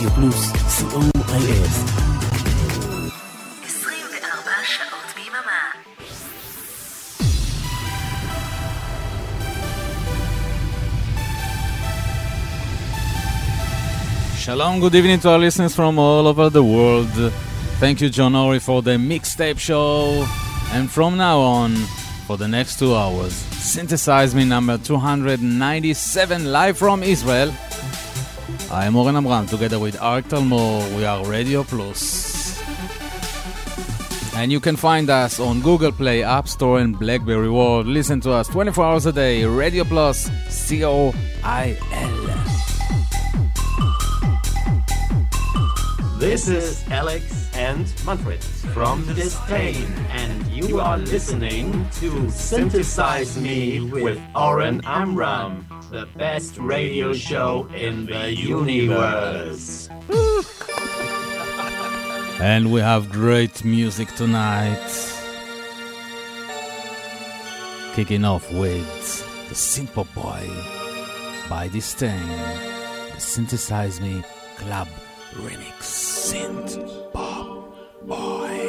רדיו פלוס, co.il. Shalom, good evening to our listeners from all over the world. Thank you, John Ori, for the mixtape show. And from now on, for the next two hours, synthesize me number 297 live from Israel. I am Oren Amram together with Art Talmor. We are Radio Plus. And you can find us on Google Play, App Store, and Blackberry World. Listen to us 24 hours a day. Radio Plus, C O I L. This is Alex and Manfred from !distain, and you are listening to Synthesize Me with Oren Amram, the best radio show in the universe. and we have great music tonight. Kicking off with The SynthpopBoy by !distain, the Synthesize Me Club remix synth pop boy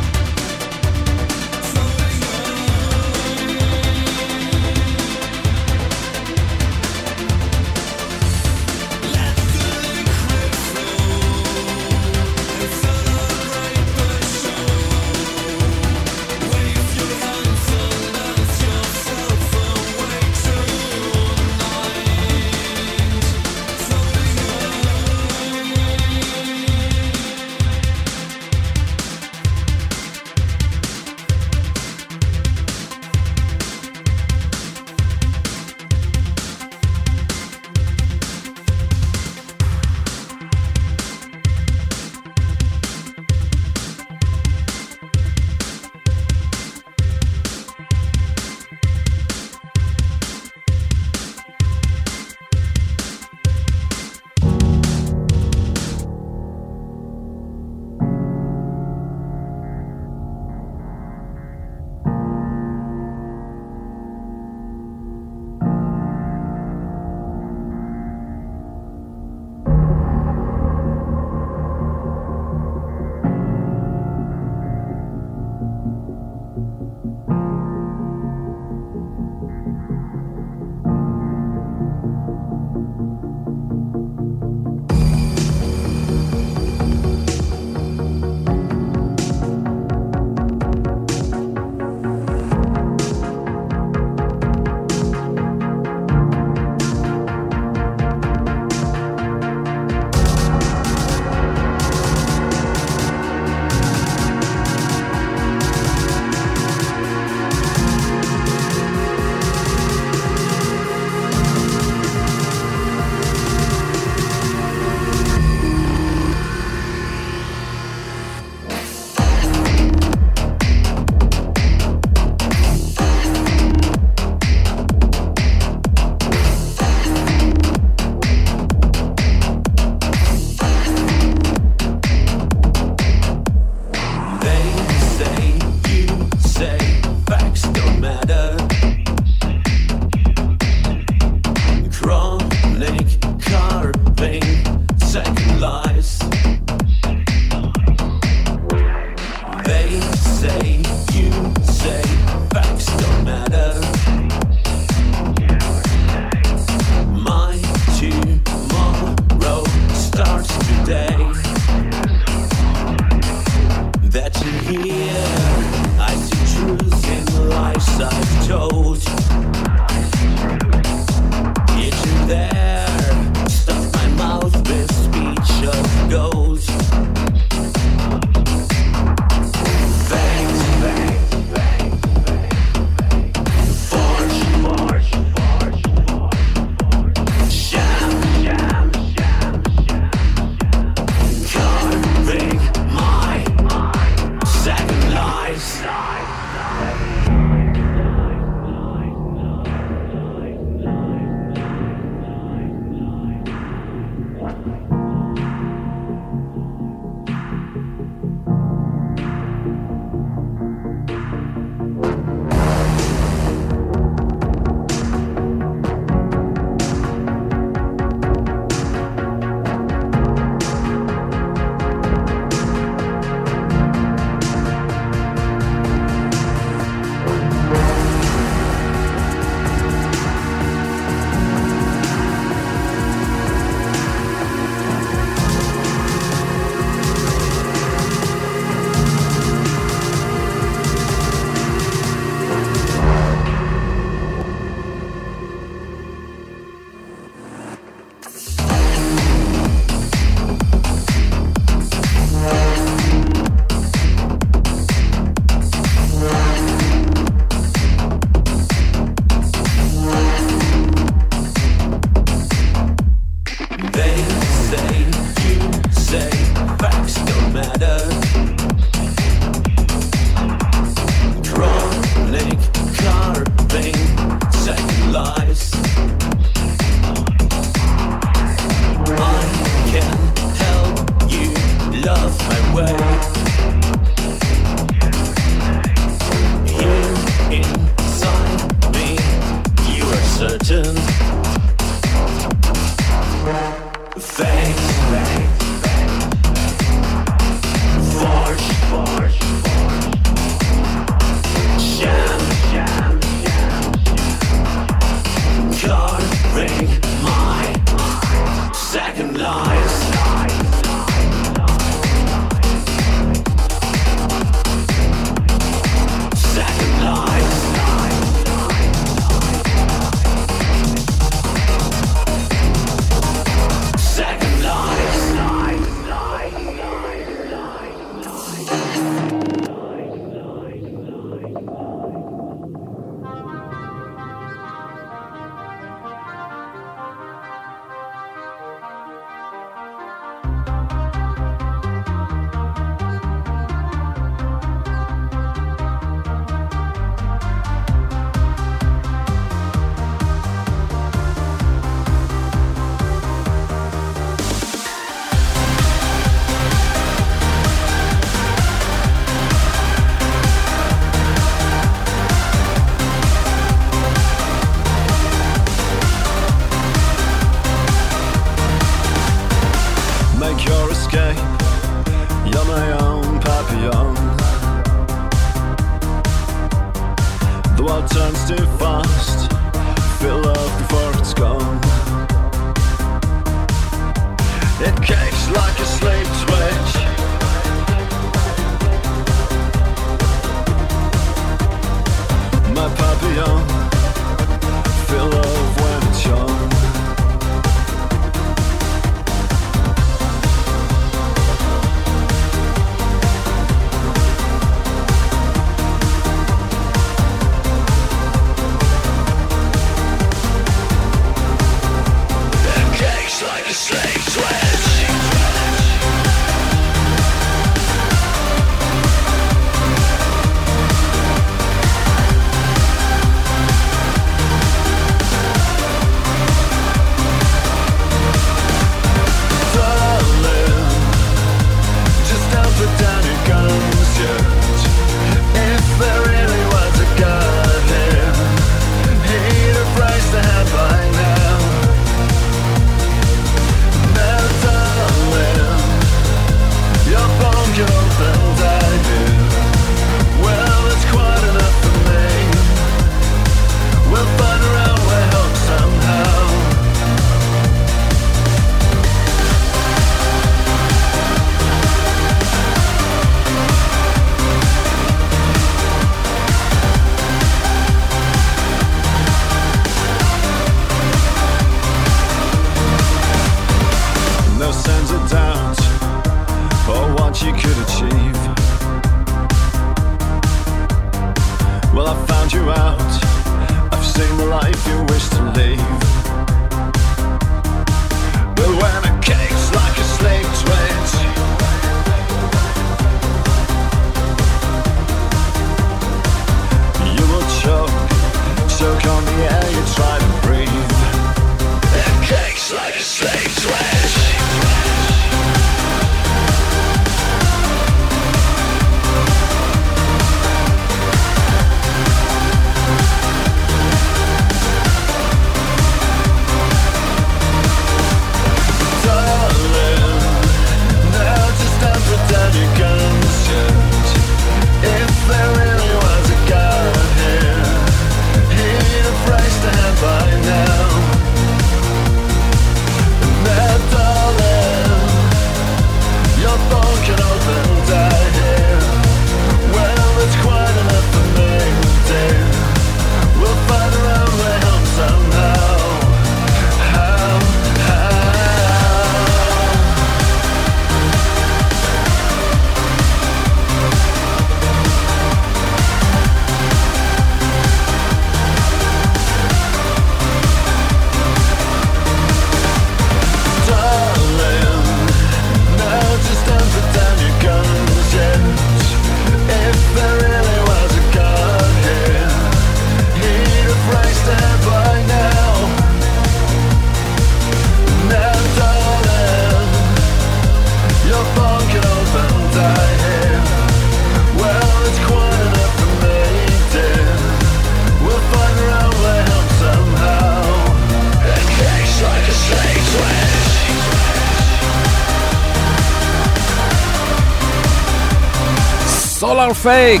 Fake,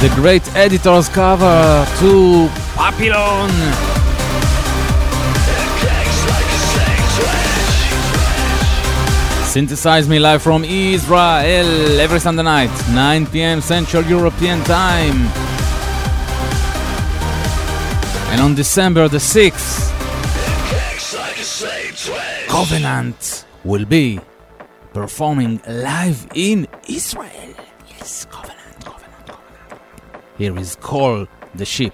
the great editor's cover to Papillon. Synthesize me live from Israel every Sunday night, 9 pm Central European Time. And on December the 6th, Covenant will be performing live in Here is Call the Ship.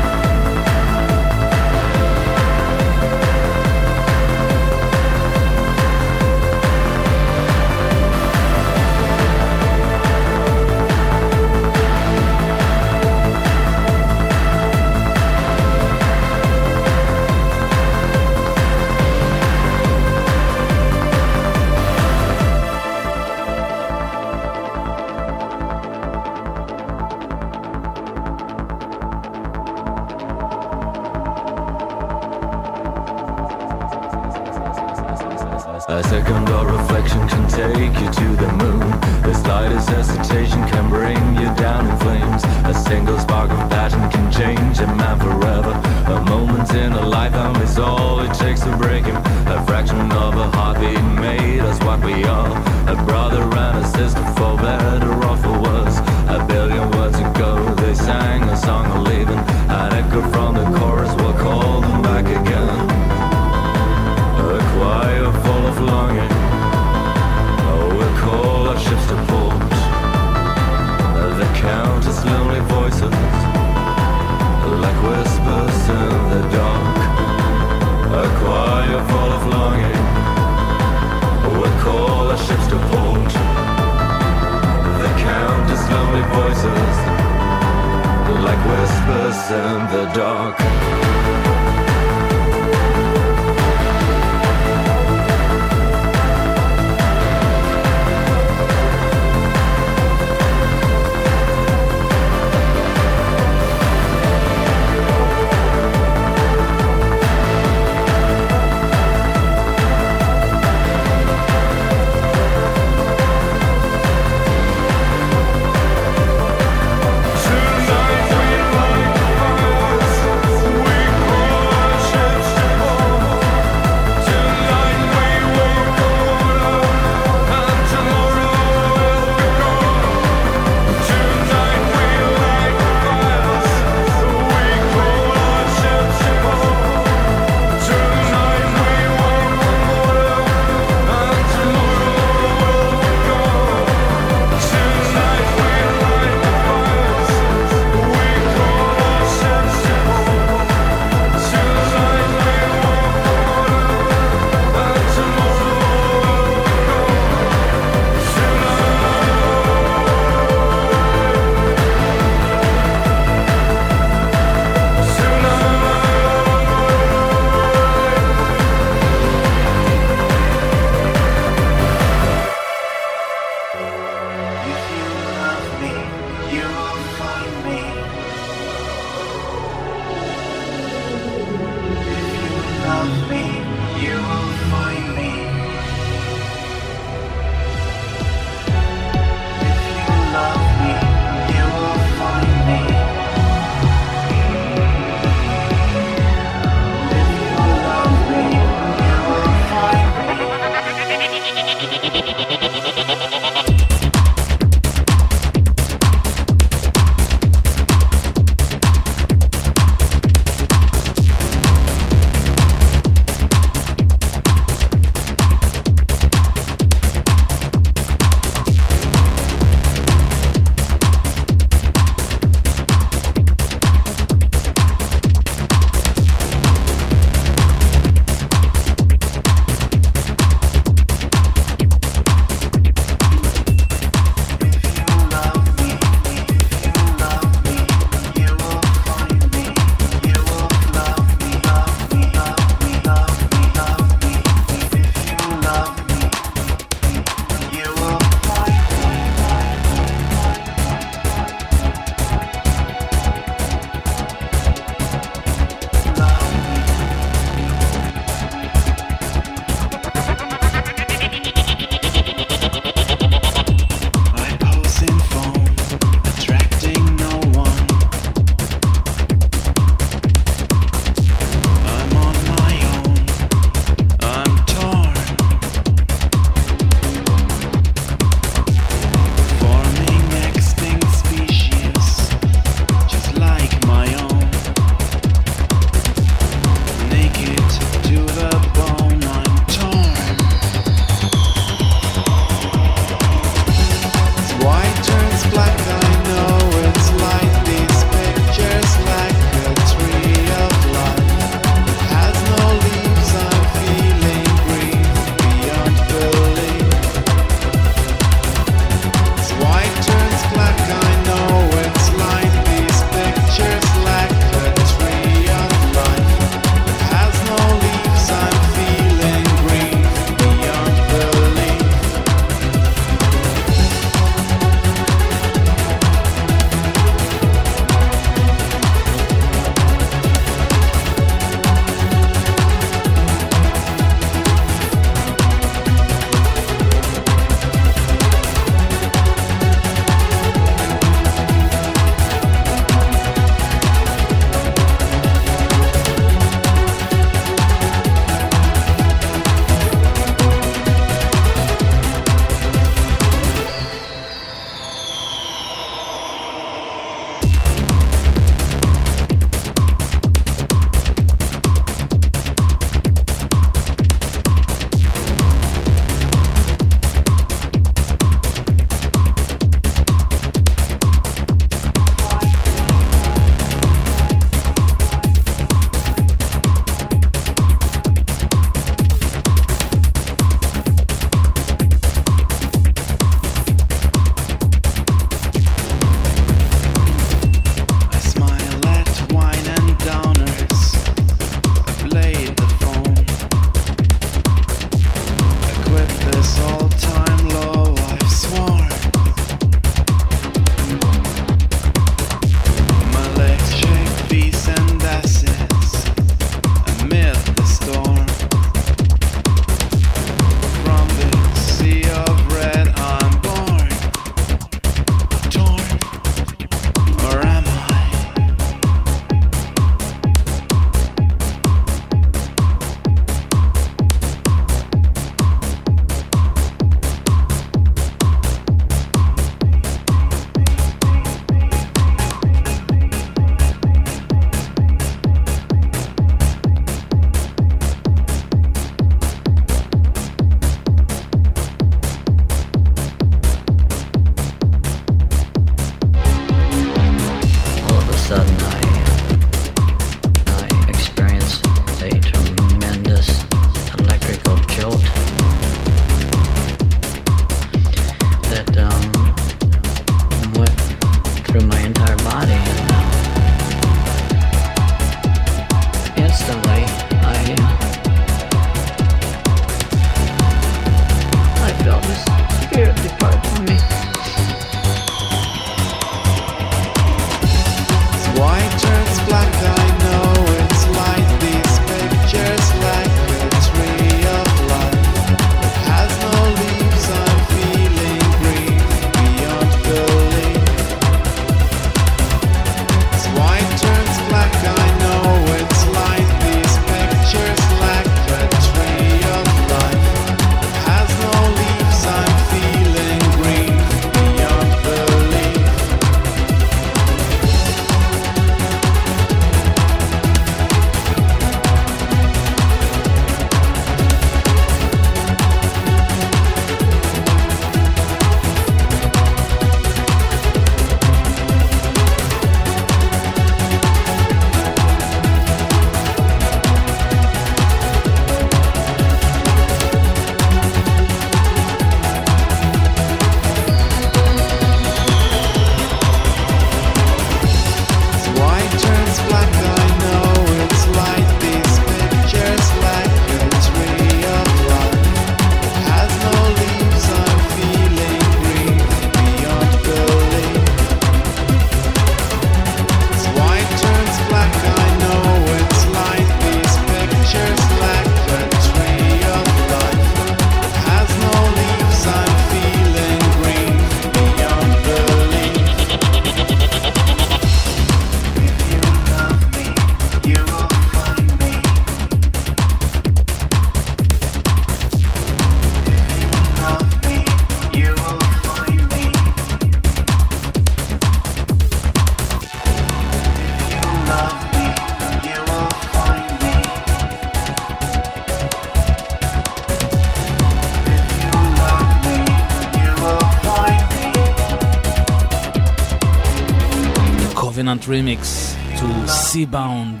Remix to Seabound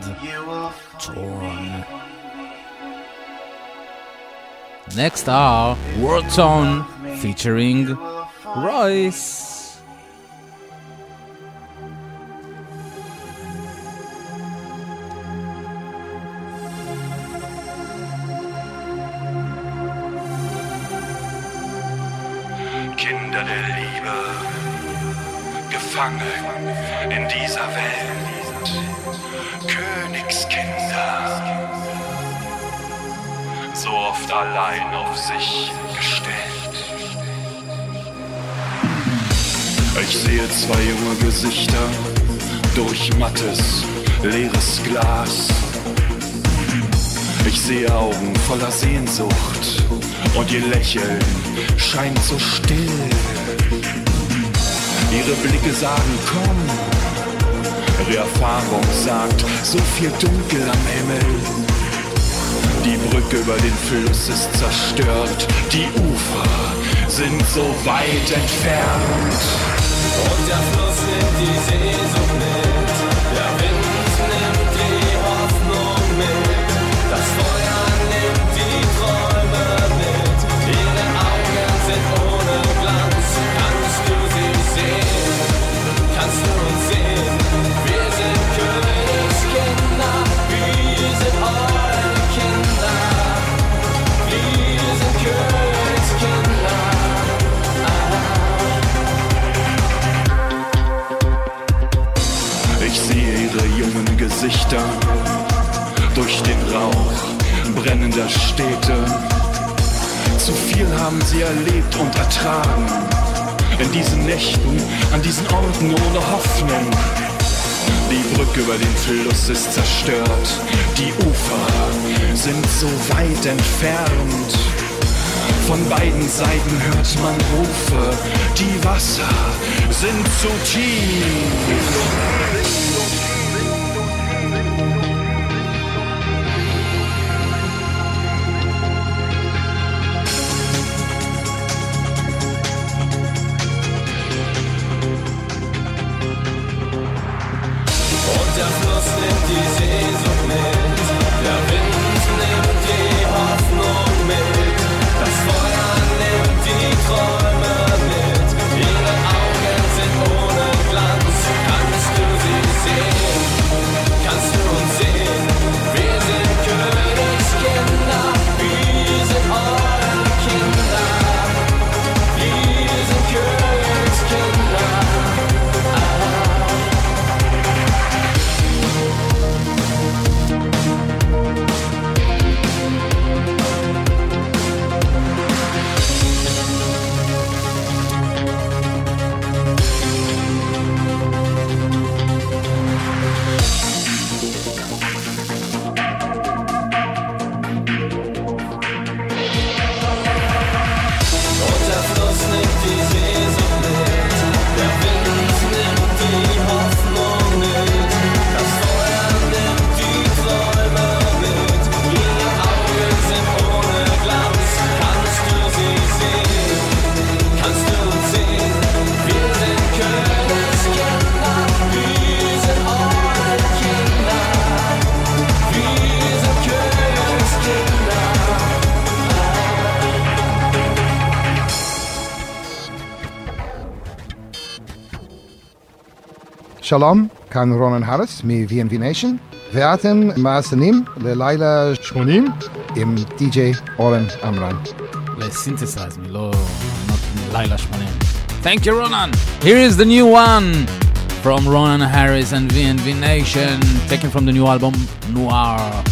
Torn. Next are Wort Ton featuring RROYCE. Scheint so still. Ihre Blicke sagen, komm. Ihre Erfahrung sagt, so viel Dunkel am Himmel. Die Brücke über den Fluss ist zerstört, die Ufer sind so weit entfernt. Und der Fluss nimmt die Sehnsucht mit, so weit entfernt. Von beiden Seiten hört man Rufe. Die Wasser sind zu tief. שלום, כאן רונן האריס מ-VNV Nation, ואתם מאזינים ללילה 80 עם די.ג'יי אורן עמרן. לסינתסייז מי, לא... not לילה 80. Thank you, Ronan. Here is the new one from Ronan Harris and VNV Nation, taken from the new album Noir.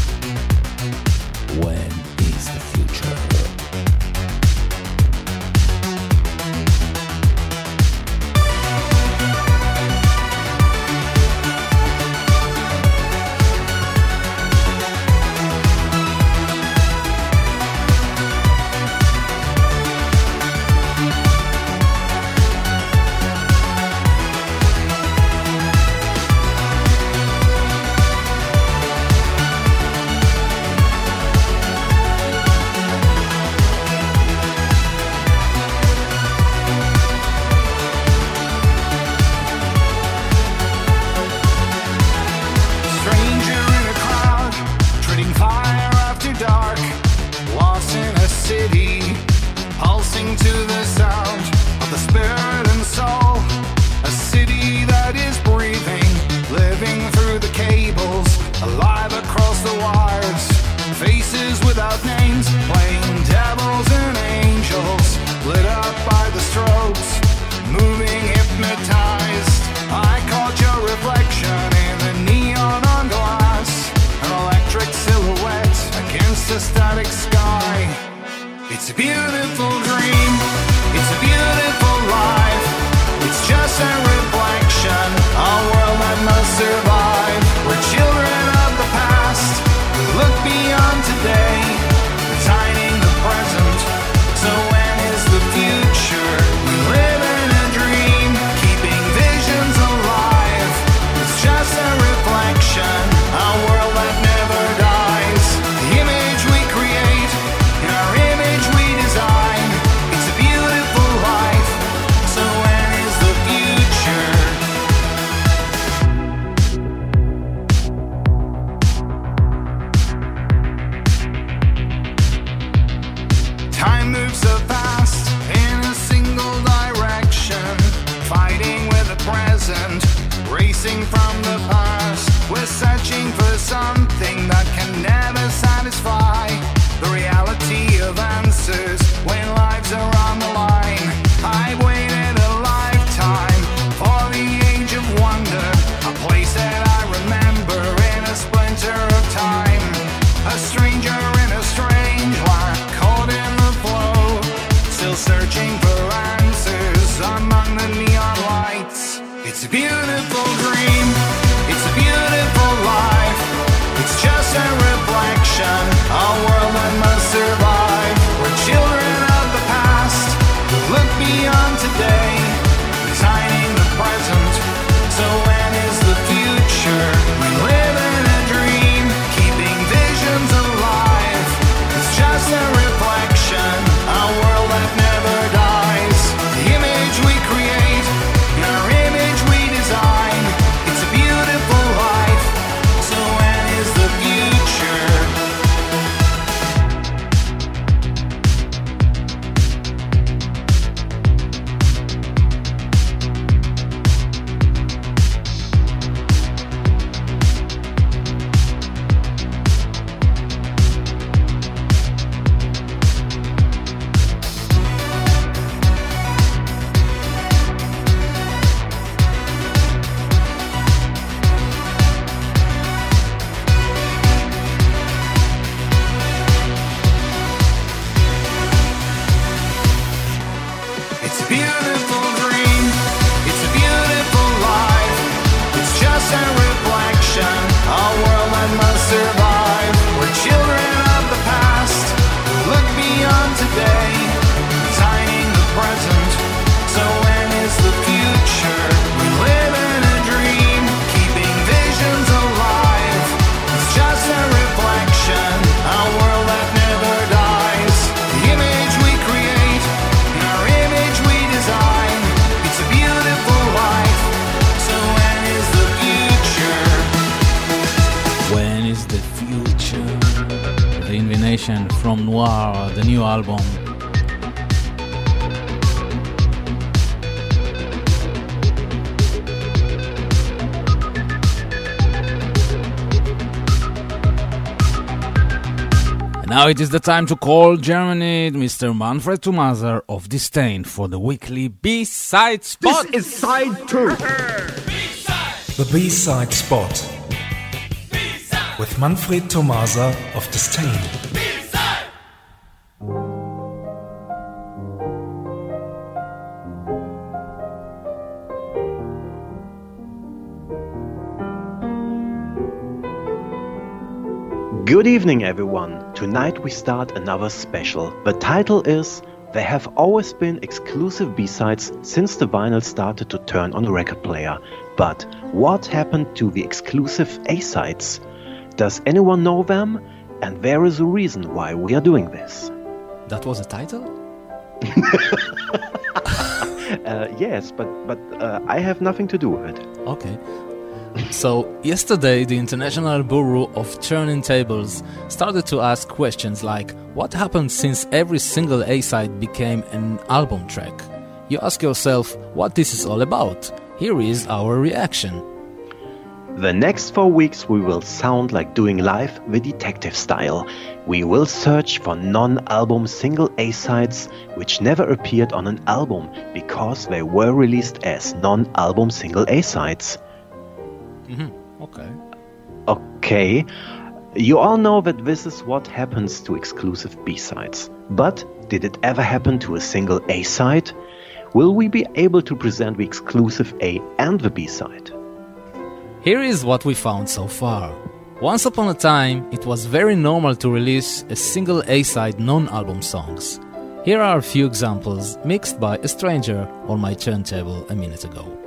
Now it is the time to call Germany, Mr. Manfred Thomaser of distain for the weekly B-side spot. This is side two. The B-side spot with Manfred Thomaser of distain. Good evening, everyone. Tonight we start another special. The title is There Have Always Been Exclusive B-Sides since the vinyl started to turn on a record player. But what happened to the exclusive A-sides? Does anyone know them? And there is a reason why we are doing this. That was a title? Uh, yes, but but uh, I have nothing to do with it. Okay. So, yesterday, the International Bureau of Turning Tables started to ask questions like what happened since every single A side became an album track? You ask yourself what this is all about. Here is our reaction. The next four weeks we will sound like doing live the detective style. We will search for non album single A sides which never appeared on an album because they were released as non album single A sides. Hmm Okay. Okay, you all know that this is what happens to exclusive B sides. But Did it ever happen to a single A side? Will we be able to present the exclusive A and the B side? Here is what we found so far. Once upon a time, it was very normal to release a single A side non album songs. Here are a few examples mixed by a stranger on my turntable a minute ago.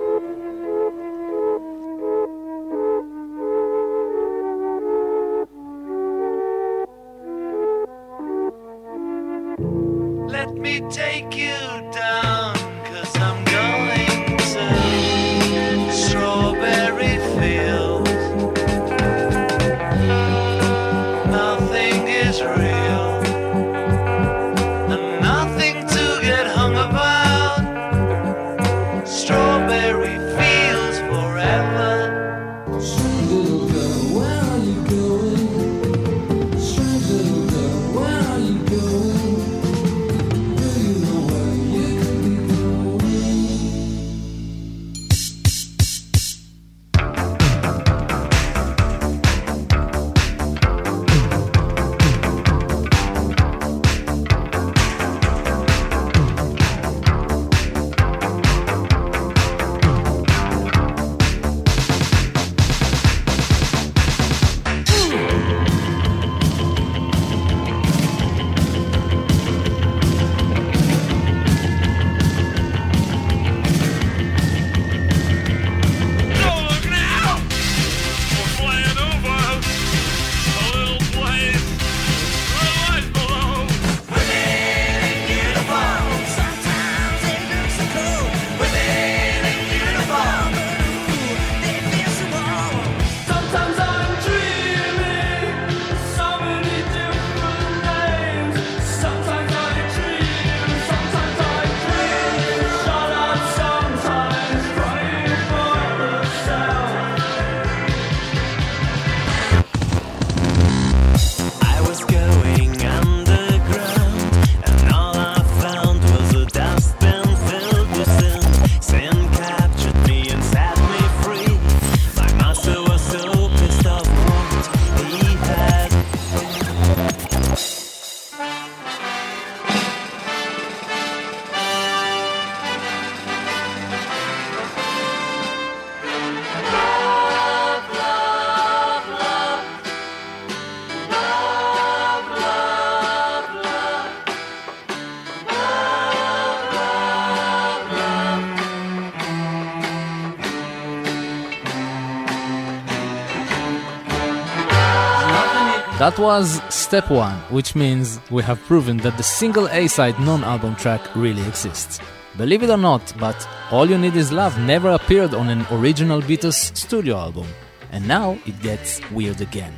That was step one, which means we have proven that the single A side non album track really exists. Believe it or not, but All You Need Is Love never appeared on an original Beatles studio album. And now it gets weird again.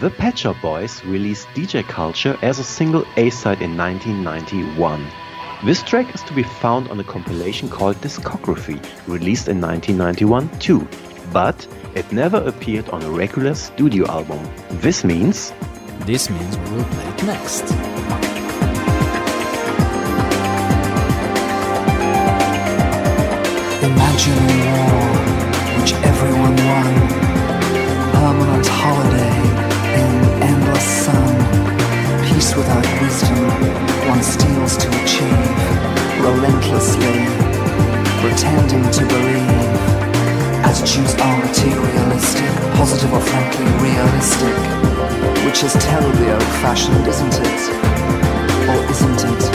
The Pet Shop Boys released DJ Culture as a single A-side in 1991. This track is to be found on a compilation called Discography, released in 1991 too, but it never appeared on a regular studio album. This means This means we will play it next. Imagine a war which everyone won. Permanent holiday in endless sun. Peace without wisdom one steals to achieve. Relentlessly pretending to believe. Jews are materialistic, positive or frankly realistic. Which is terribly old fashioned, isn't it? Or isn't it?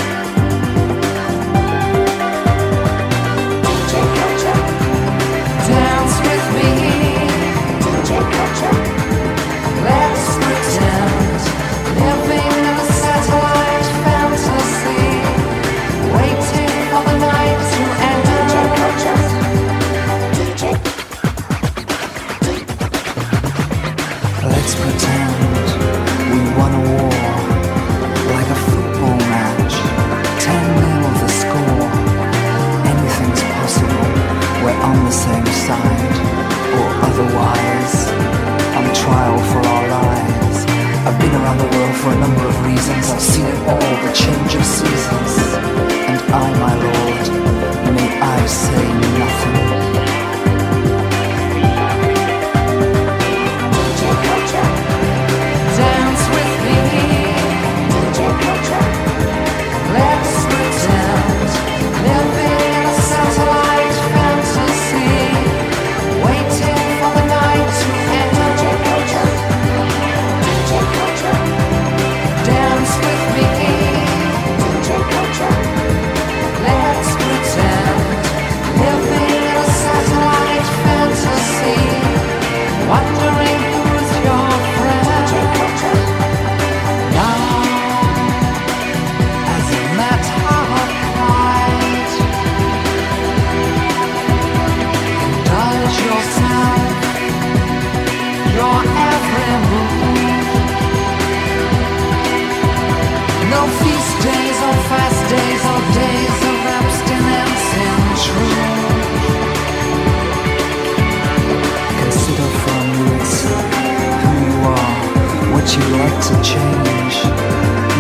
To change.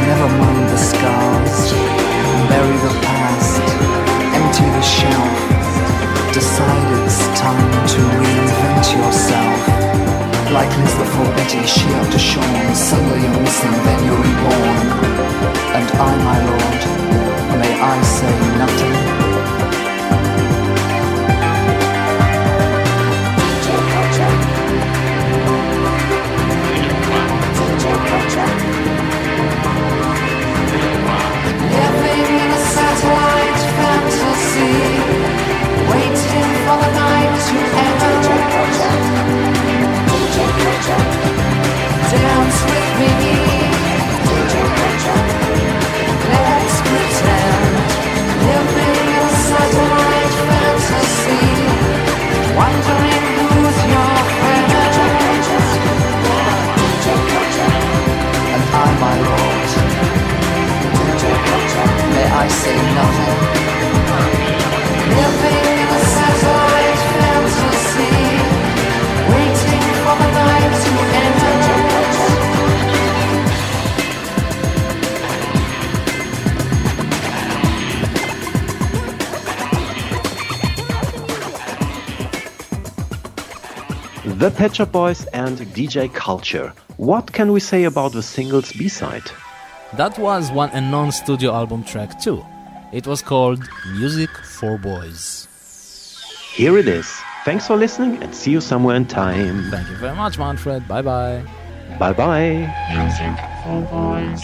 Never mind the scars. Bury the past. Empty the shelf. Decide it's time to reinvent yourself. Like Liz the for Betty, she after Sean. Suddenly you're missing, then you're reborn. And I, my lord, Pet Shop Boys and DJ Culture. What can we say about the single's B-side? That was one a non studio album track too. It was called Music for Boys. Here it is. Thanks for listening and see you somewhere in time. Thank you very much, Manfred. Bye bye. Bye bye. Music for boys.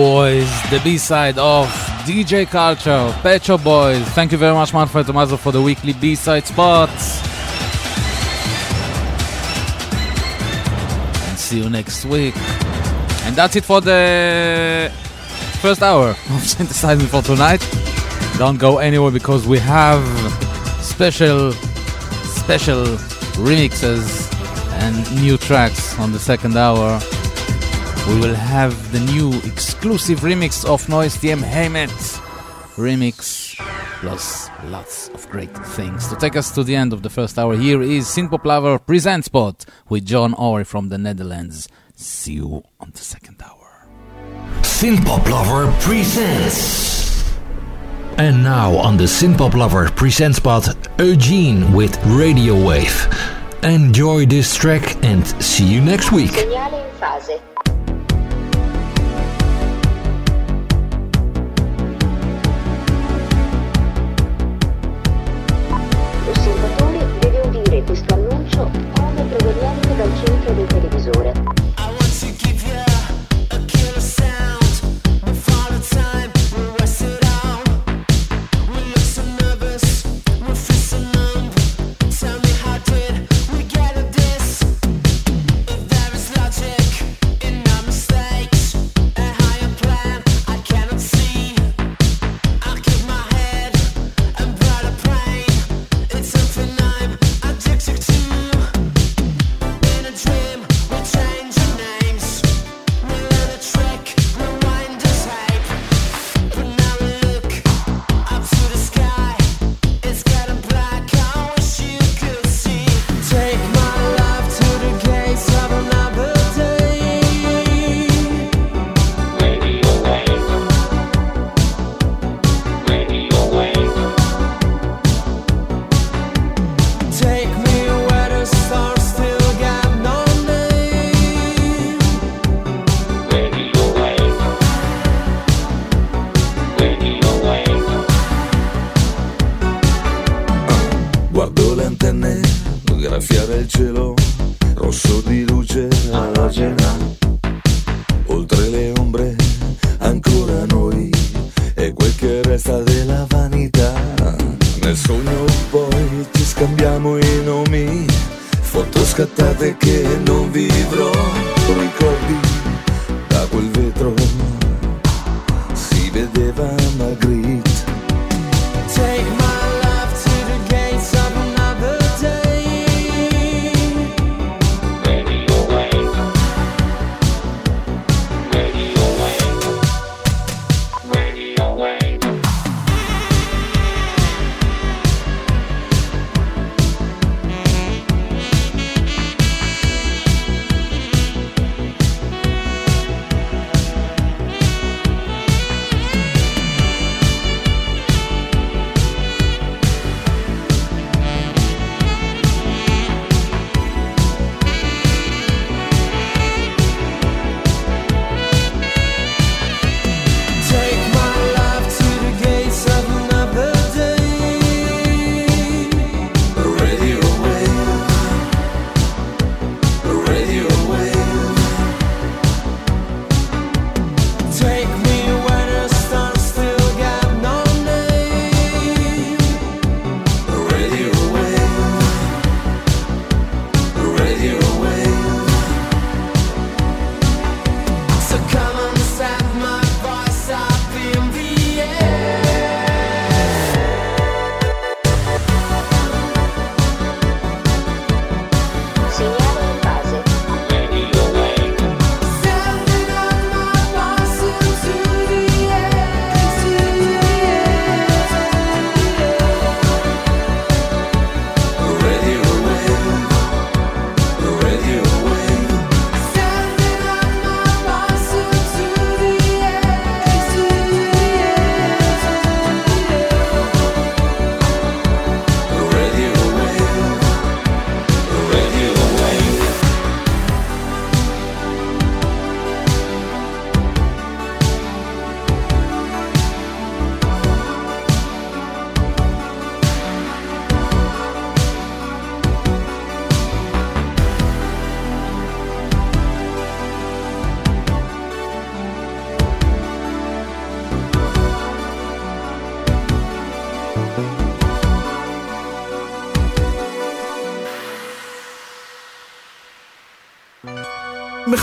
Boys, the B-side of DJ Culture, Pet Shop Boys. Thank you very much, Manfred Thomaser, for the weekly B-side spots. And see you next week. And that's it for the first hour of Synthesize Me for tonight. Don't go anywhere because we have special, special remixes and new tracks on the second hour. We will have the new exclusive remix of Noise TM Heimat remix plus lots of great things. To take us to the end of the first hour, here is Synthpop Lover Present Spot with John Ori from the Netherlands. See you on the second hour. Synthpop Lover presents. And now on the Synthpop Lover present spot, Eugene with Radio Wave. Enjoy this track and see you next week. del televisore.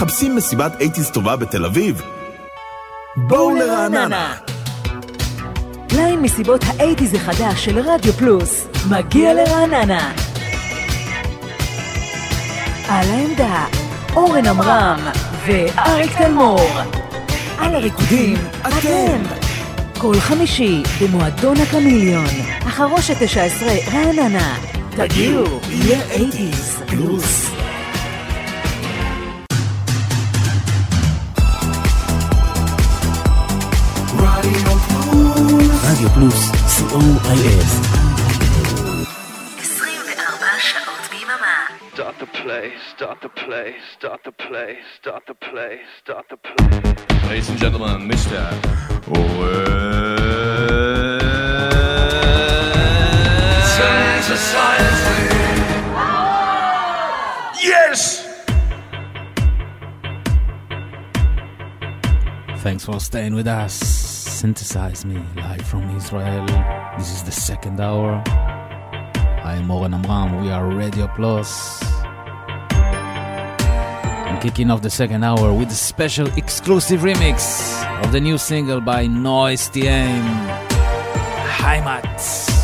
מחפשים מסיבת 80's טובה בתל אביב? בואו לרעננה! ליין מסיבות האייטיז החדש של רדיו פלוס מגיע לרעננה. על העמדה, אורן עמרם ואריק תלמור. על הריקודים, אתם! כל חמישי במועדון הקמיליון, החרושת 19 רעננה. תגיעו, יהיה אייטיז פלוס. רדיו פלוס, 24 שעות ביממה. Start the play, start the play, start the play, start the play, start the play. Ladies and gentlemen, Mr. Yes! Thanks for staying with us. Synthesize Me, live from Israel. This is the second hour. I am Oren Amram, we are Radio Plus. I'm kicking off the second hour with a special exclusive remix of the new single by Noise TM, Heimat.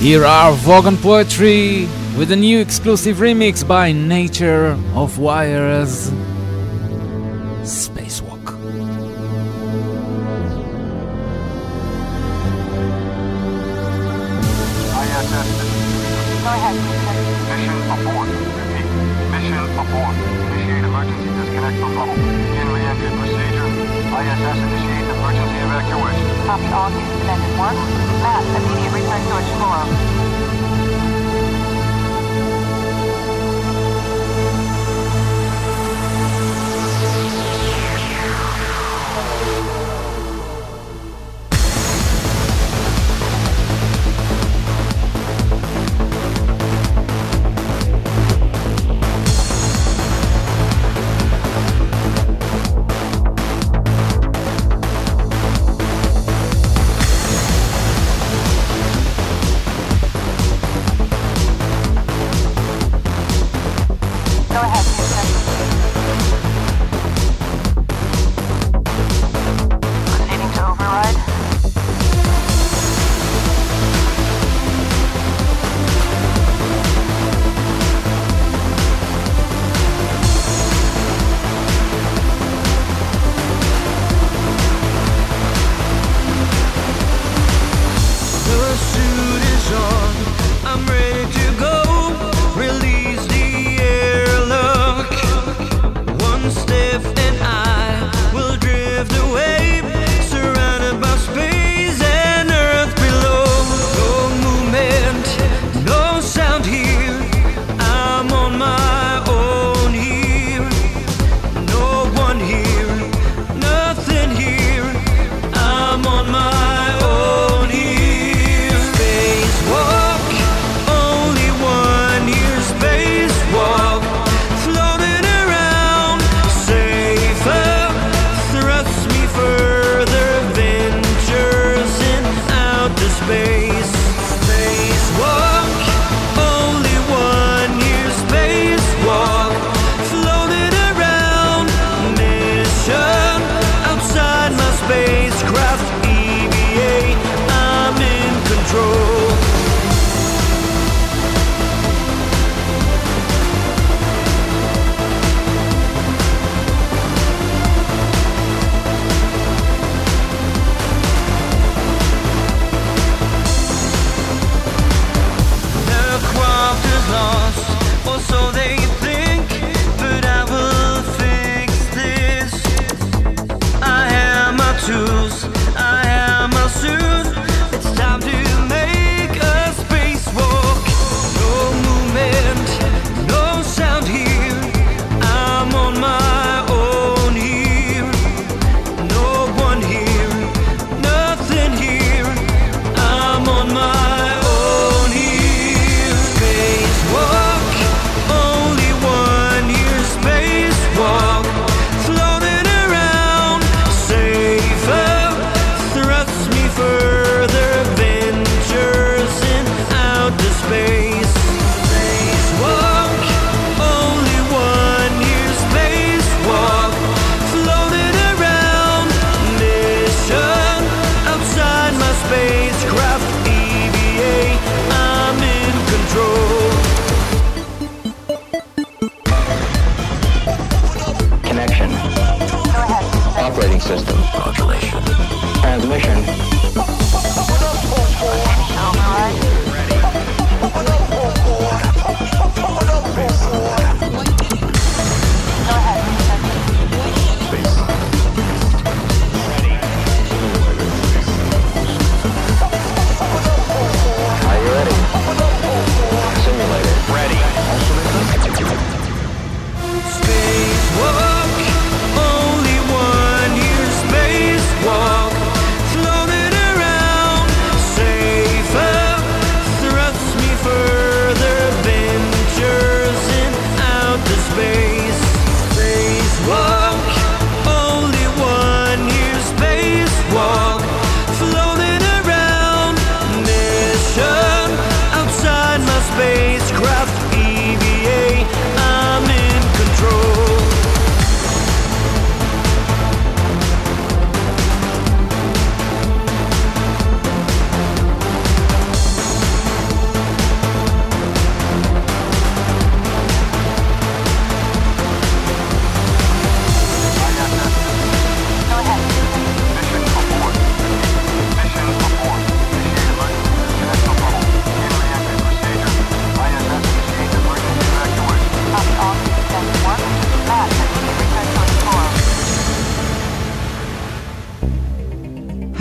Here are Vogon Poetry with a new exclusive remix by Nature of Wires.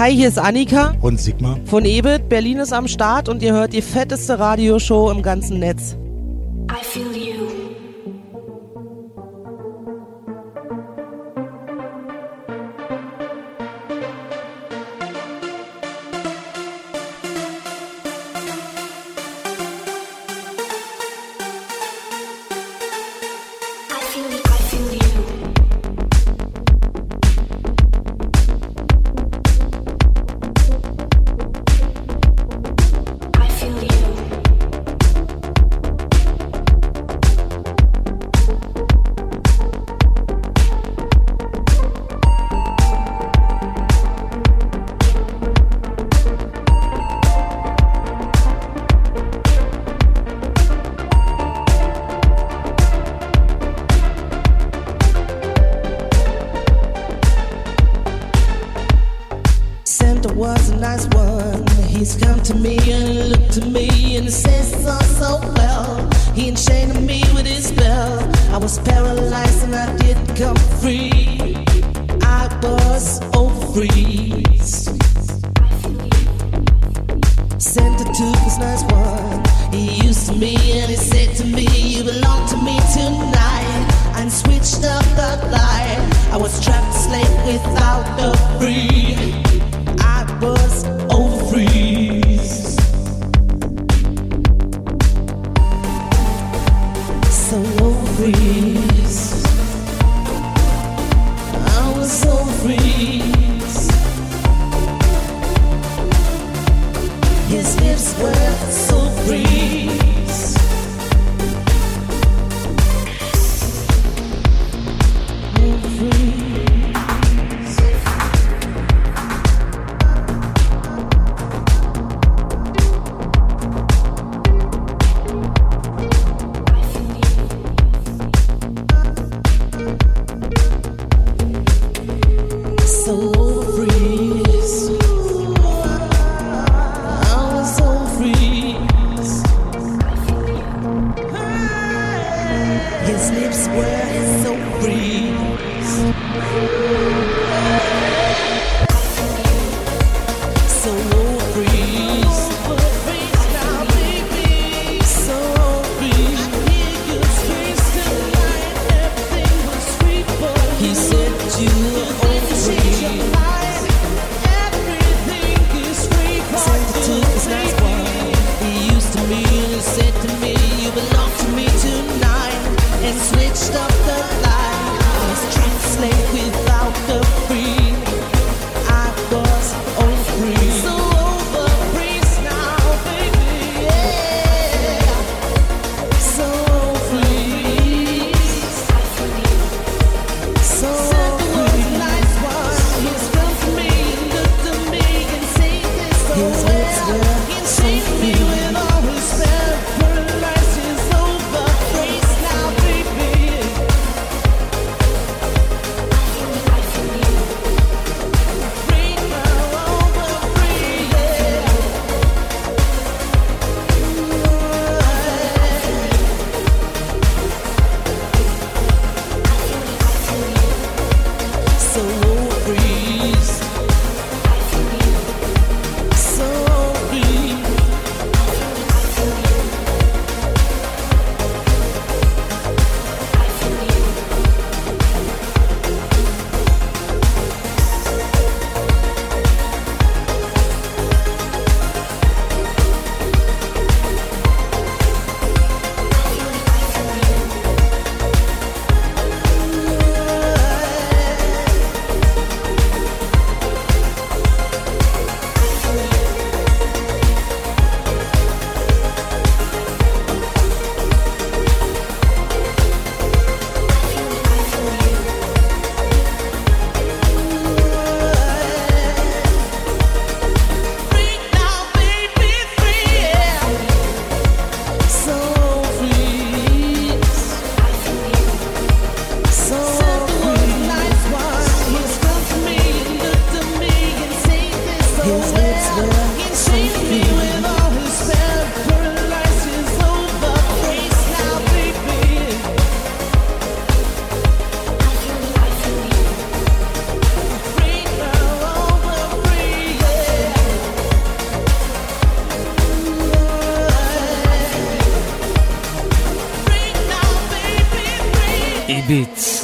Hi, hier ist Annika. Und Sigmar. Von EBIT. Berlin ist am Start und ihr hört die fetteste Radioshow im ganzen Netz.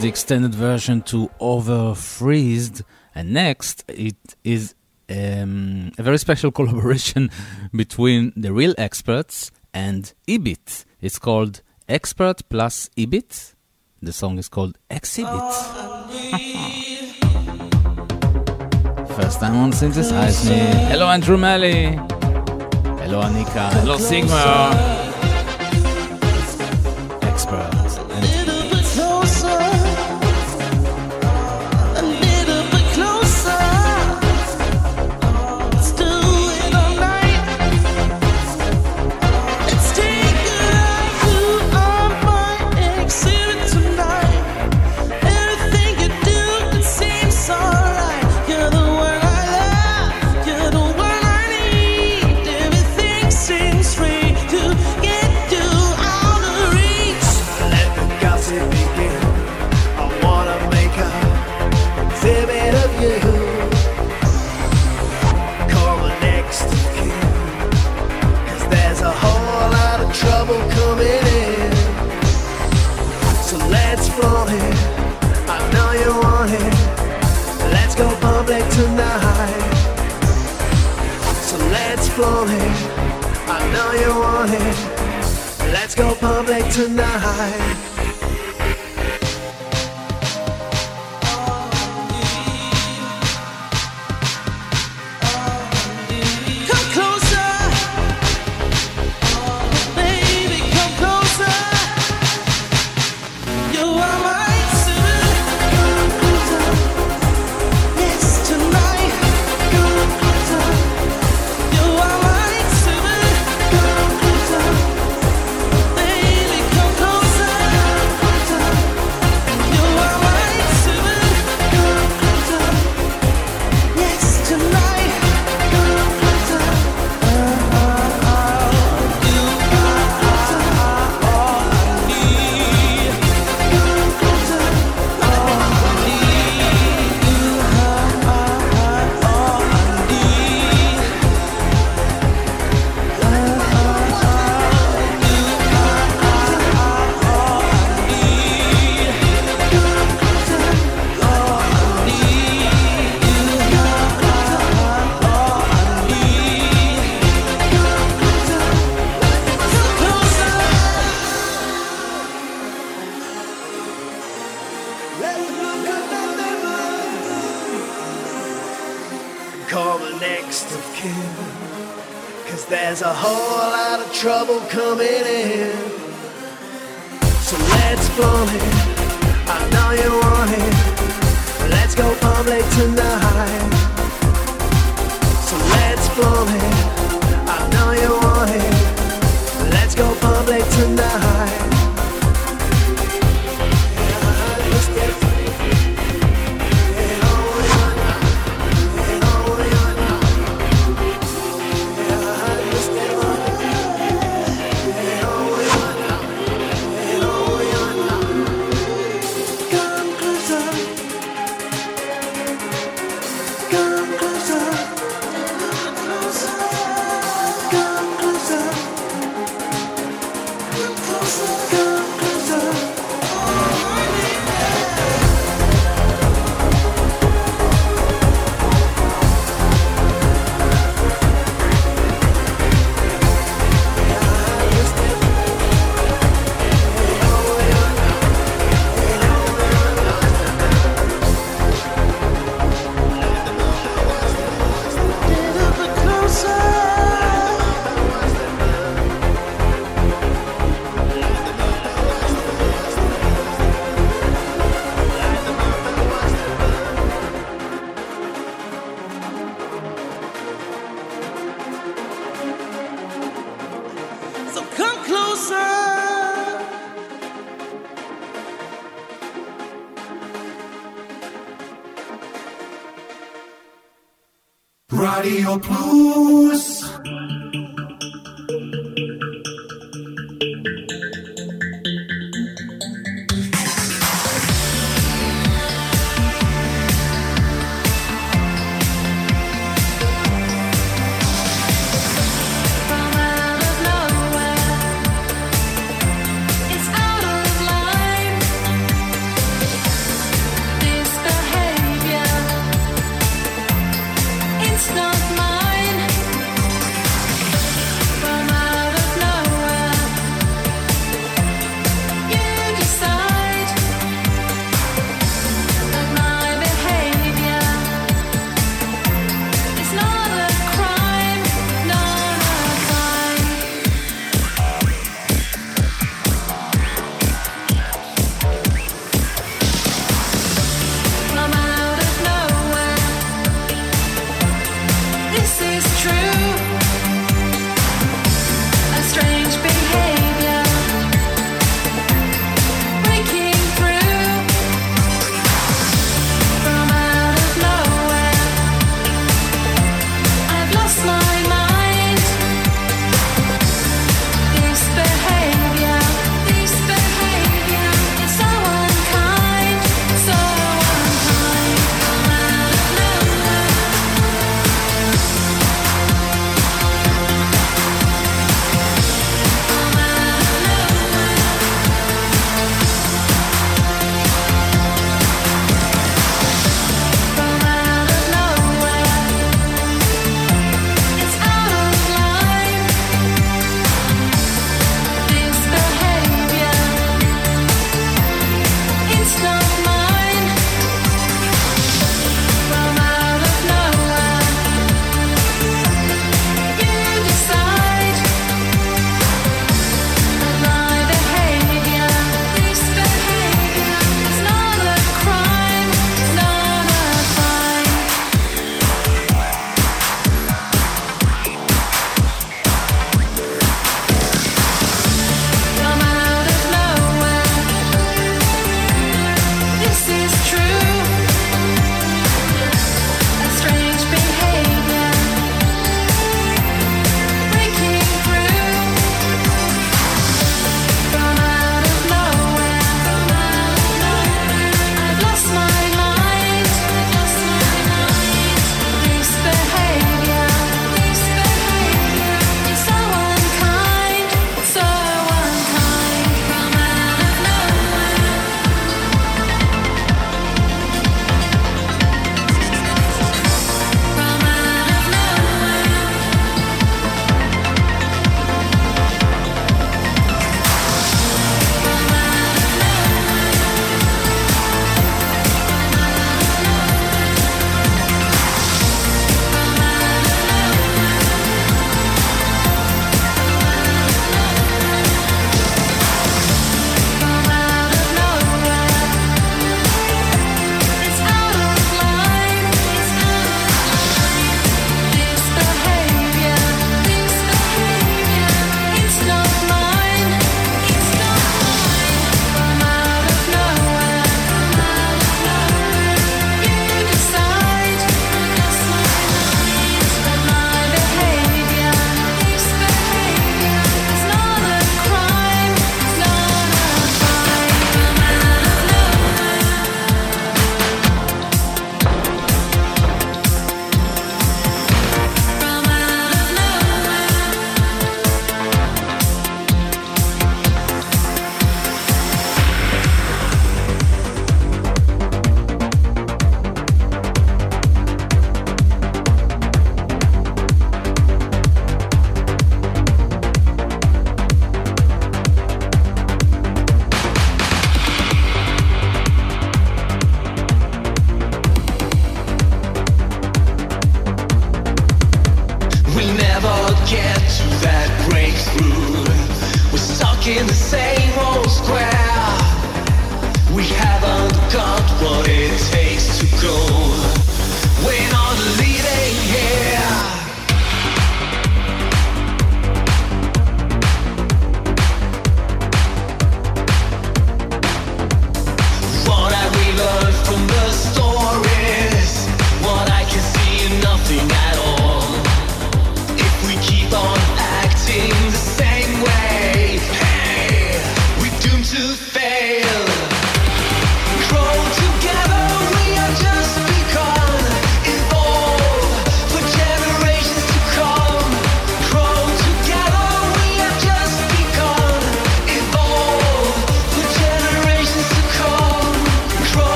the extended version to Overfreezed. And next it is um, a very special collaboration between the real experts and Ebit. It's called Expert plus Ebit. The song is called Exhibit. First time on Synthesize Me. Hello, Andrew Malley. Hello, Anika. Hello, Sigma. Expert. go public tonight.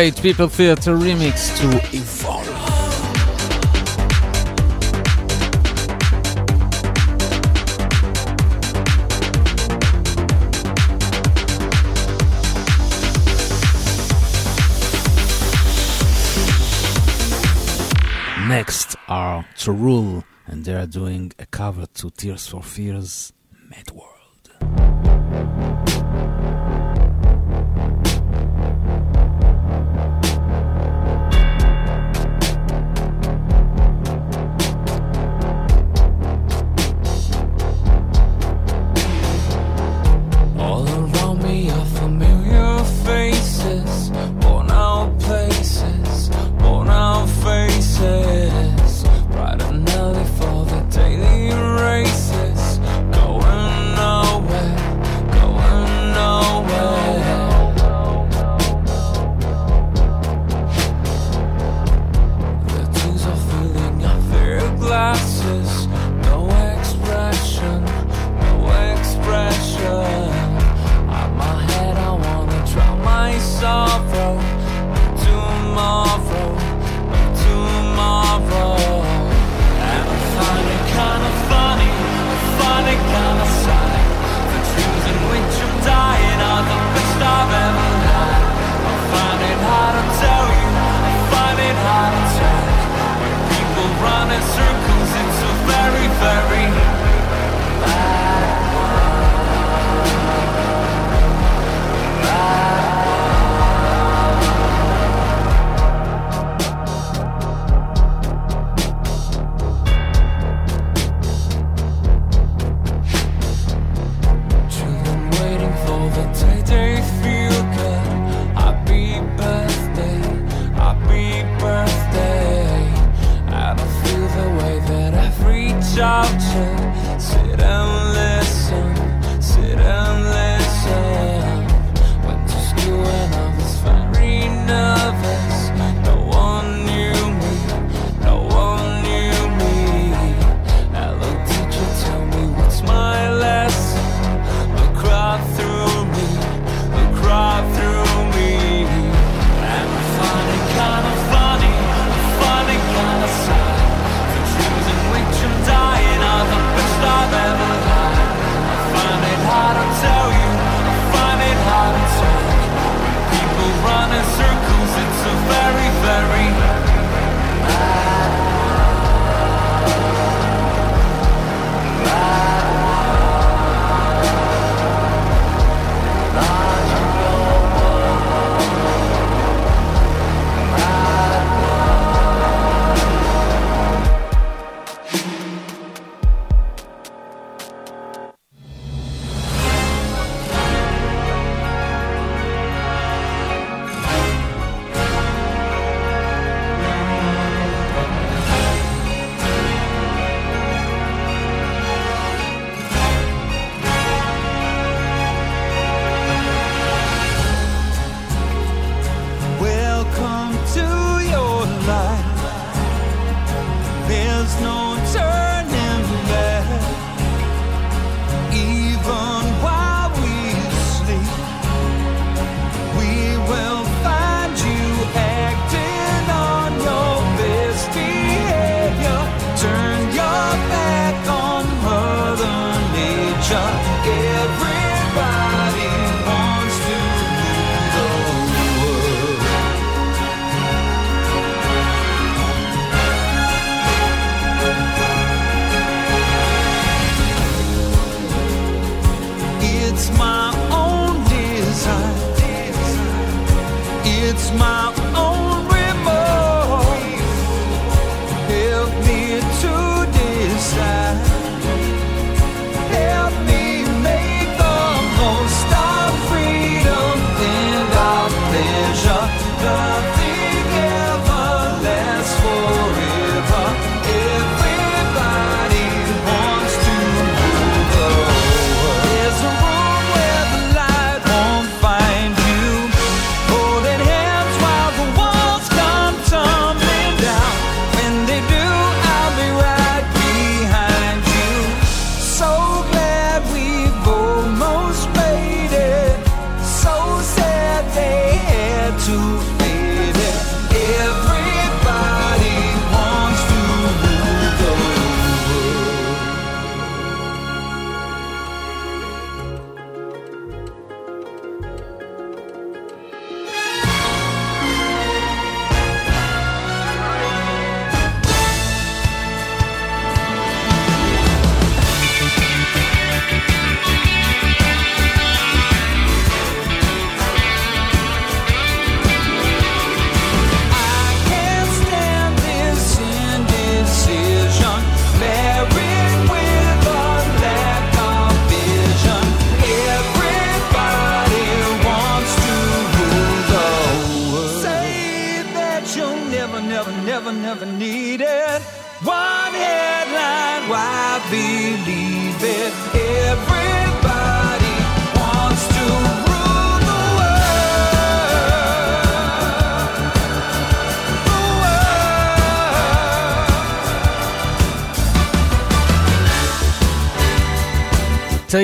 great People Theatre remix to Evolve. Next are Torul, and they are doing a cover to Tears for Fears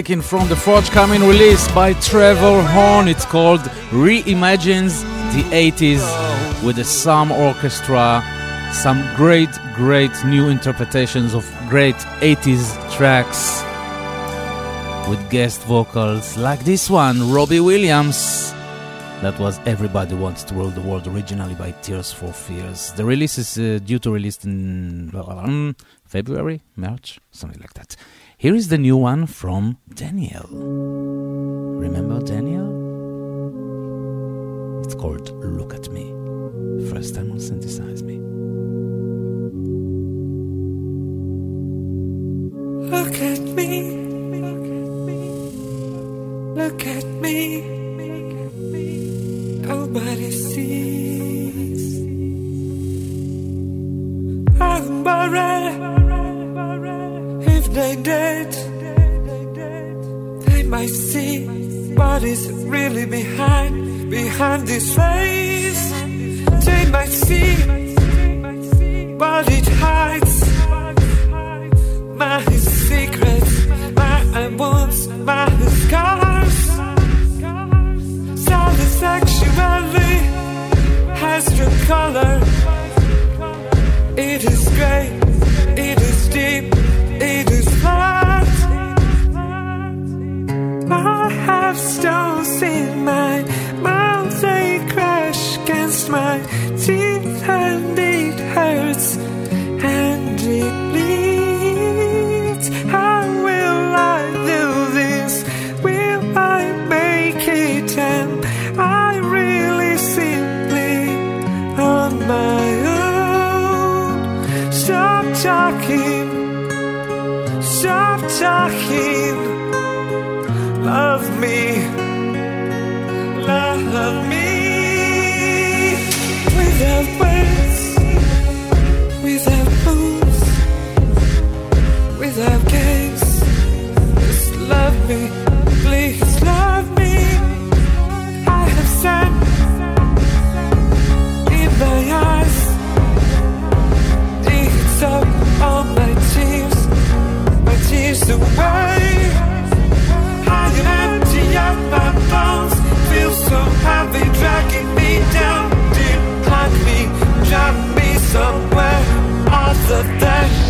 taken from the forthcoming release by Trevor Horn. It's called Reimagines the 80s with the Sarm Orchestra. Some great, great new interpretations of great 80s tracks with guest vocals like this one, Robbie Williams. That was Everybody Wants to Rule the World, originally by Tears for Fears. The release is uh, due to release in um, February, March, something like that. Here is the new one from Daniel. Remember Daniel? It's called Look at Me. First time on Synthesize Me. Look at me. Look at me. Nobody sees. I'm buried did. They might see what is really behind, behind this face. They might see what it hides. My secrets, my wounds, my scars. Satisfactually has your color. It is gray, in my mouth, they crash against my teeth, and it hurts tears away. Am empty my bones, feel so heavy, dragging me down. Me, me somewhere other than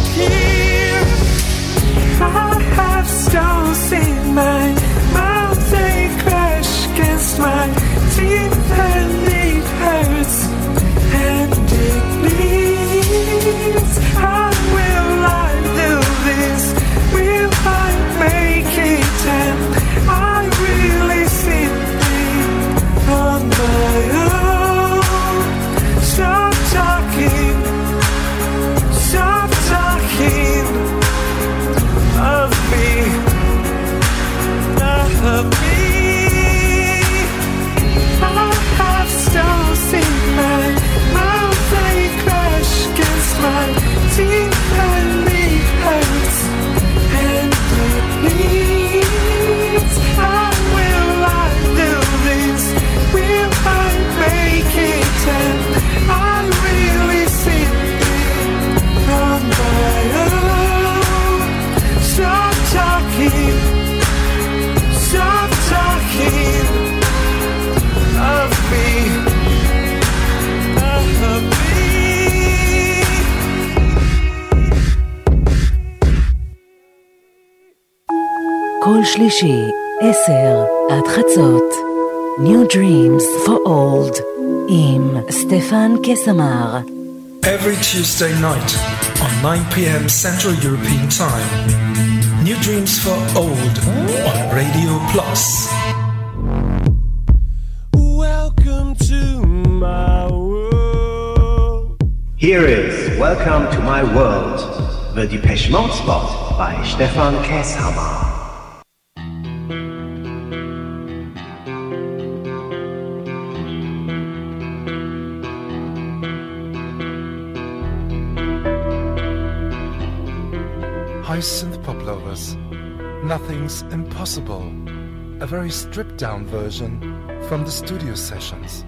שלישי, עשר עד חצות. New Dreams for Old עם סטפן קסמר. Every Tuesday night on 9 p.m. Central European Time. New Dreams for Old on Radio Plus. Welcome to my world. Here is Welcome to My World, the Depeche Mode spot by Stefan Kesshammer. Impossible. A very stripped down version from the studio sessions.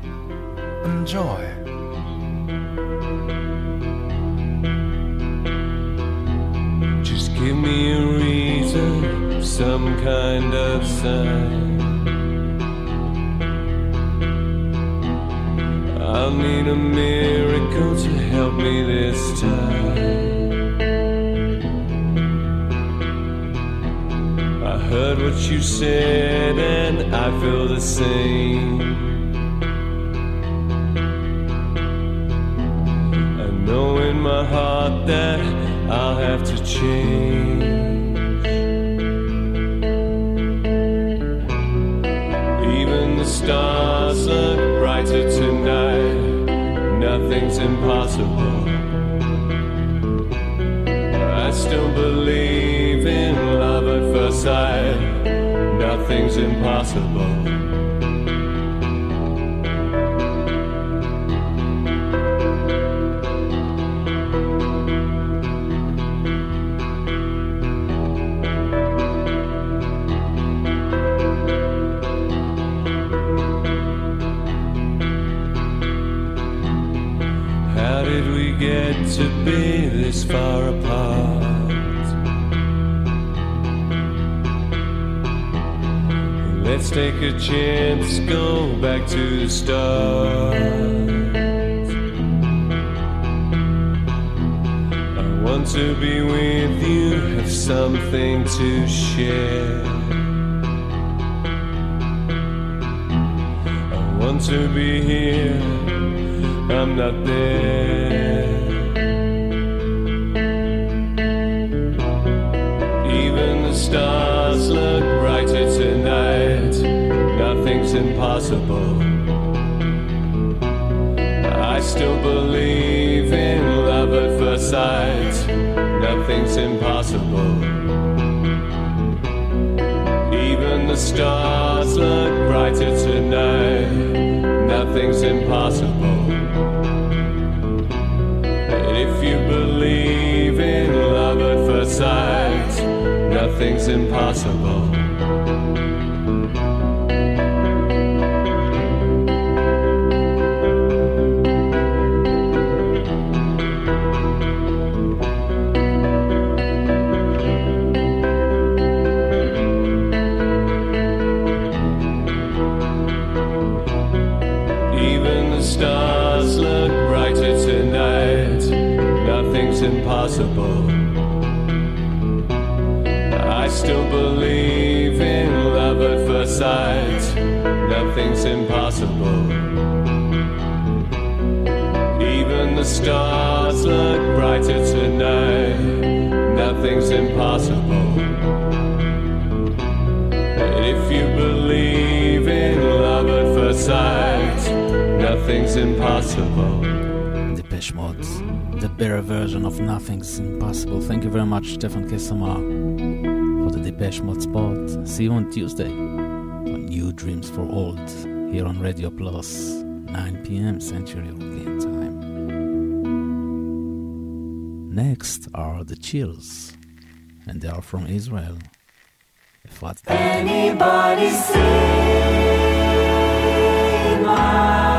Enjoy. Just give me a reason, some kind of sign. I'll need a miracle to help me this time. What you said and I feel the same. I know in my heart that I'll have to change. Even the stars look brighter tonight. Nothing's impossible. I still believe in love at first sight. Nothing's impossible. Take a chance, go back to the start. I want to be with you, have something to share. I want to be here, I'm not there. Even the stars Believe in love at first sight. Nothing's impossible. Even the stars look brighter tonight. Nothing's impossible. And if you believe in love at first sight, nothing's impossible. Nothing's impossible. Depeche Mode, the better version of Nothing's Impossible. Thank you very much, Stefan Kessamar, for the Depeche Mode spot. See you on Tuesday on New Dreams for Old here on Radio Plus, 9 p.m. Central European Time. Next are the Chills, and they are from Israel. If what's Anybody see my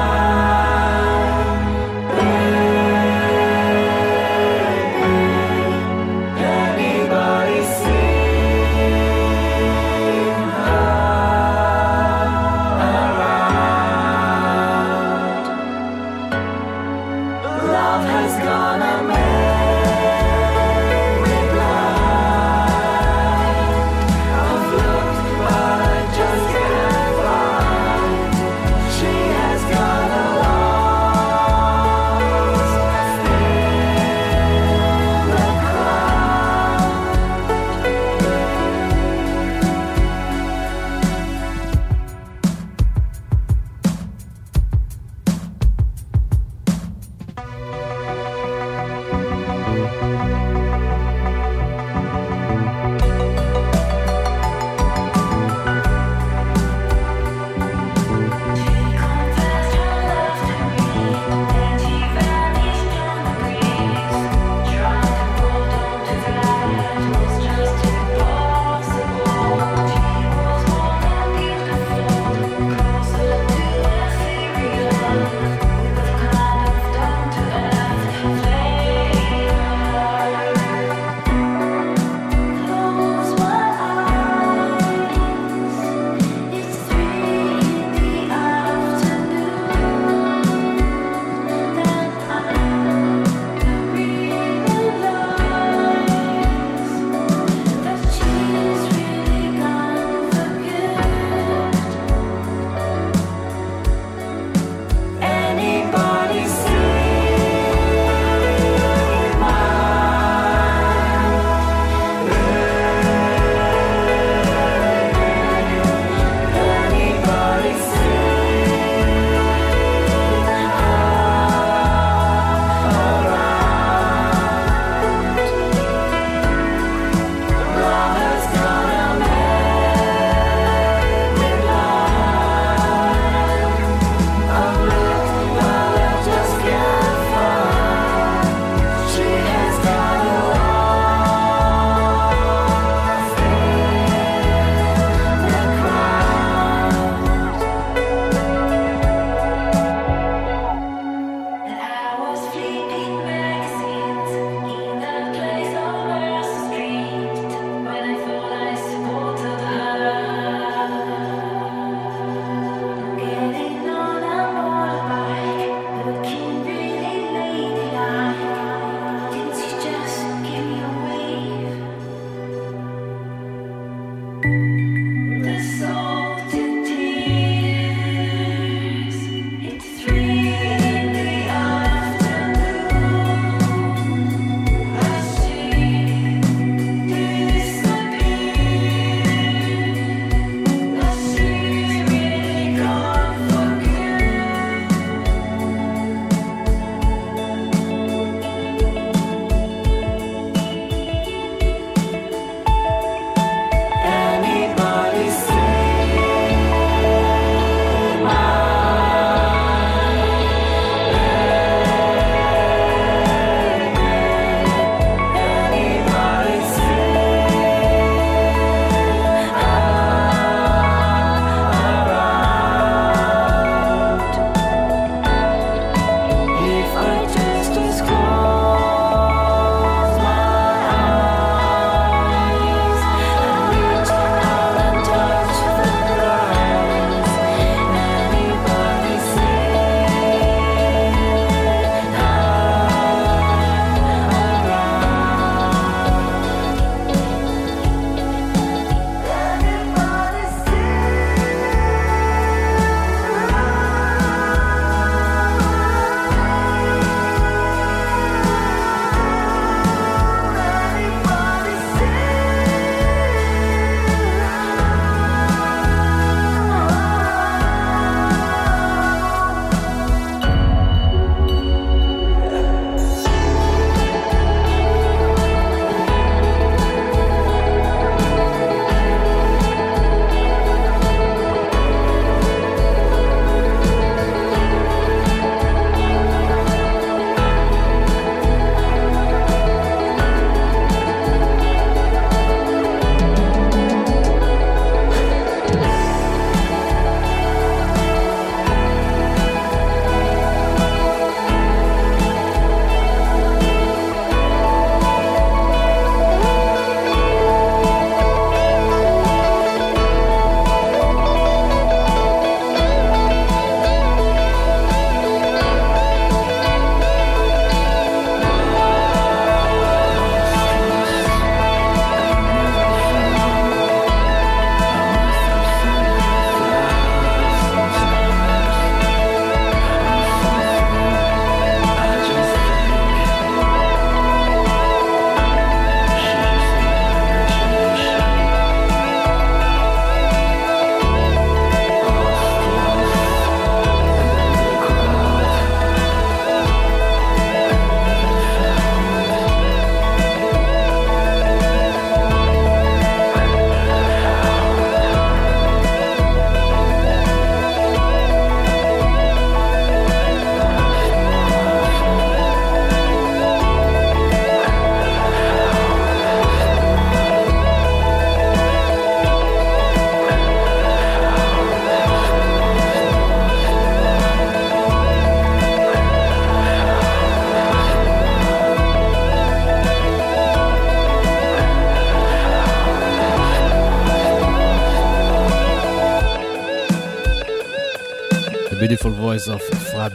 voice of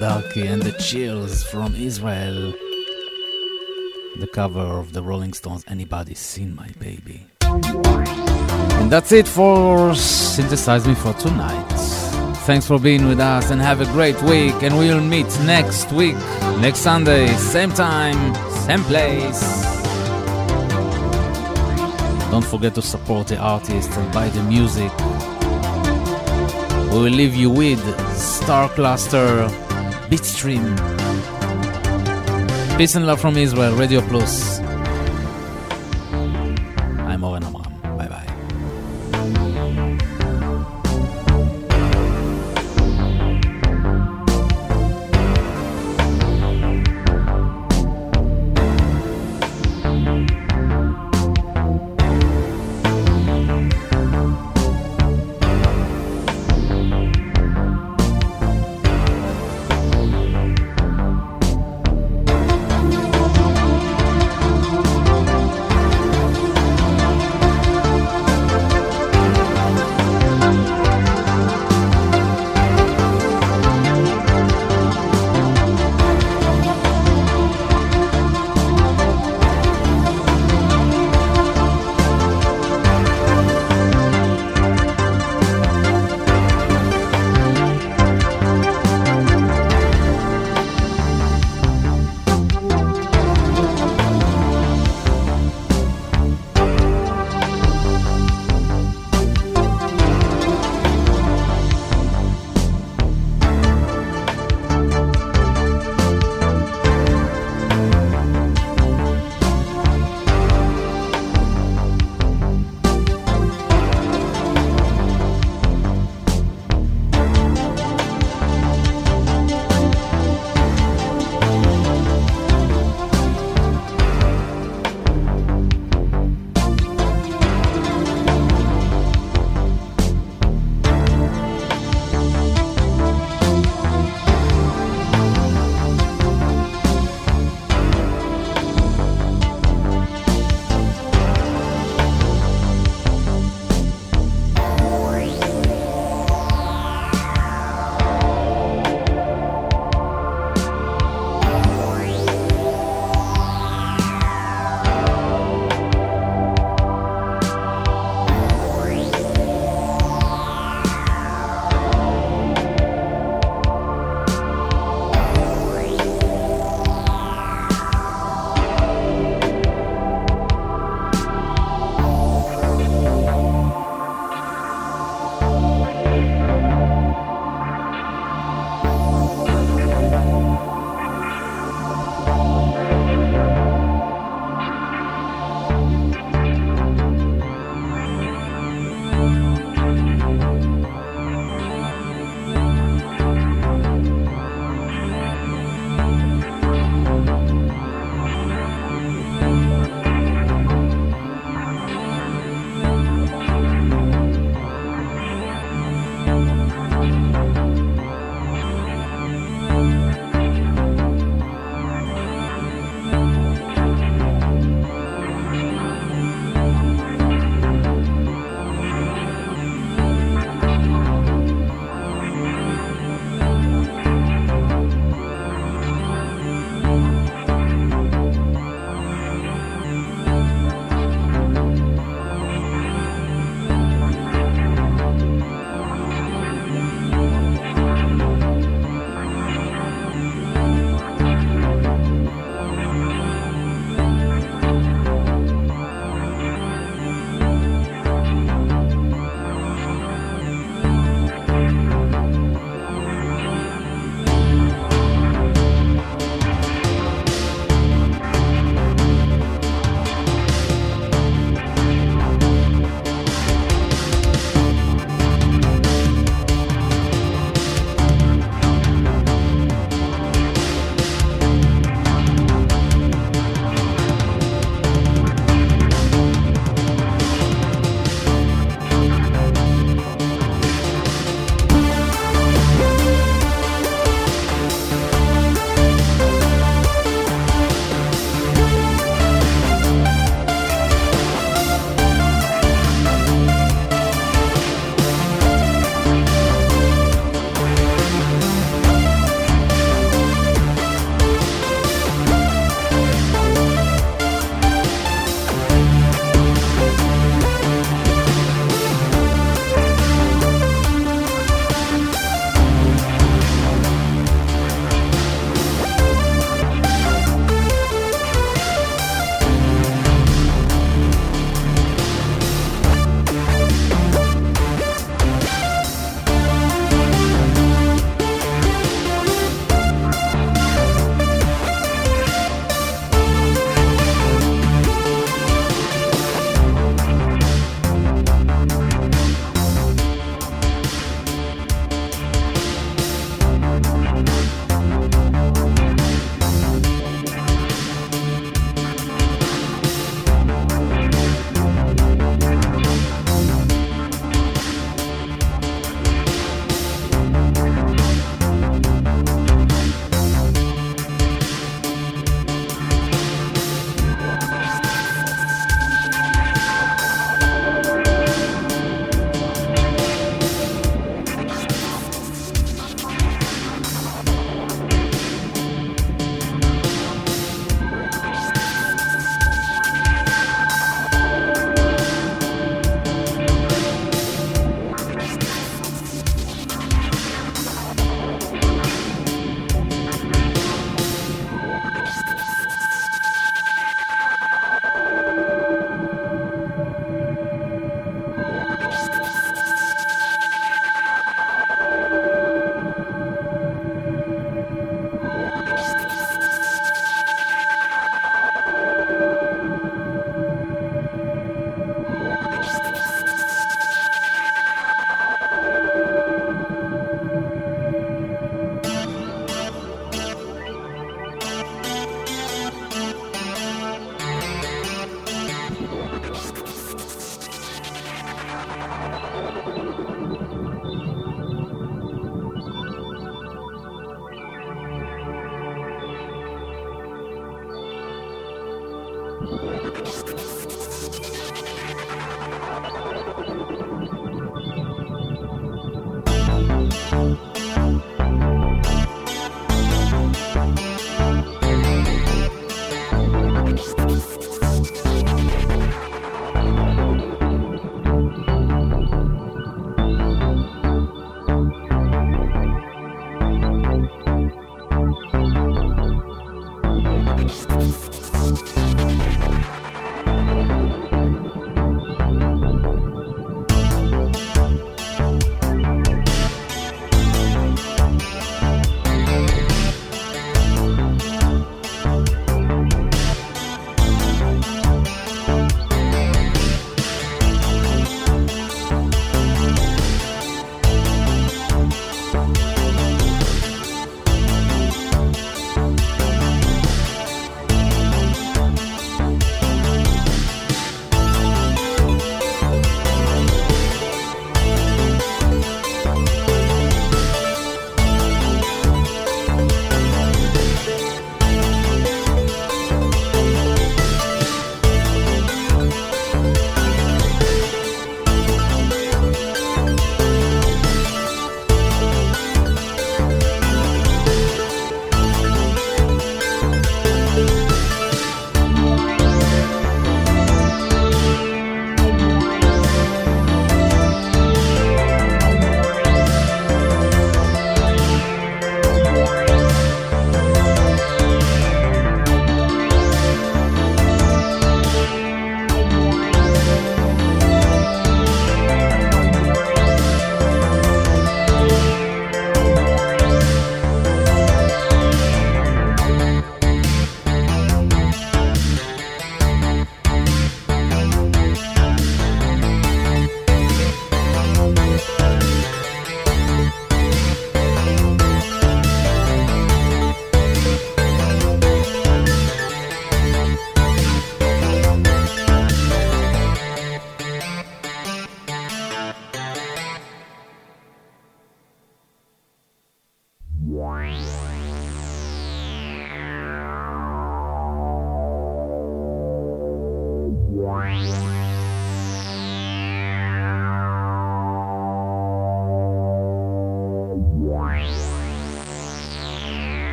Darki and the Chills from Israel. The cover of the Rolling Stones, Anybody Seen My Baby. And that's it for Synthesize Me for tonight. Thanks for being with us and have a great week. And we'll meet next week, next Sunday, same time, same place. Don't forget to support the artist and buy the music. We will leave you with Star Cluster, Bitstream. Peace and love from Israel, Radio Plus.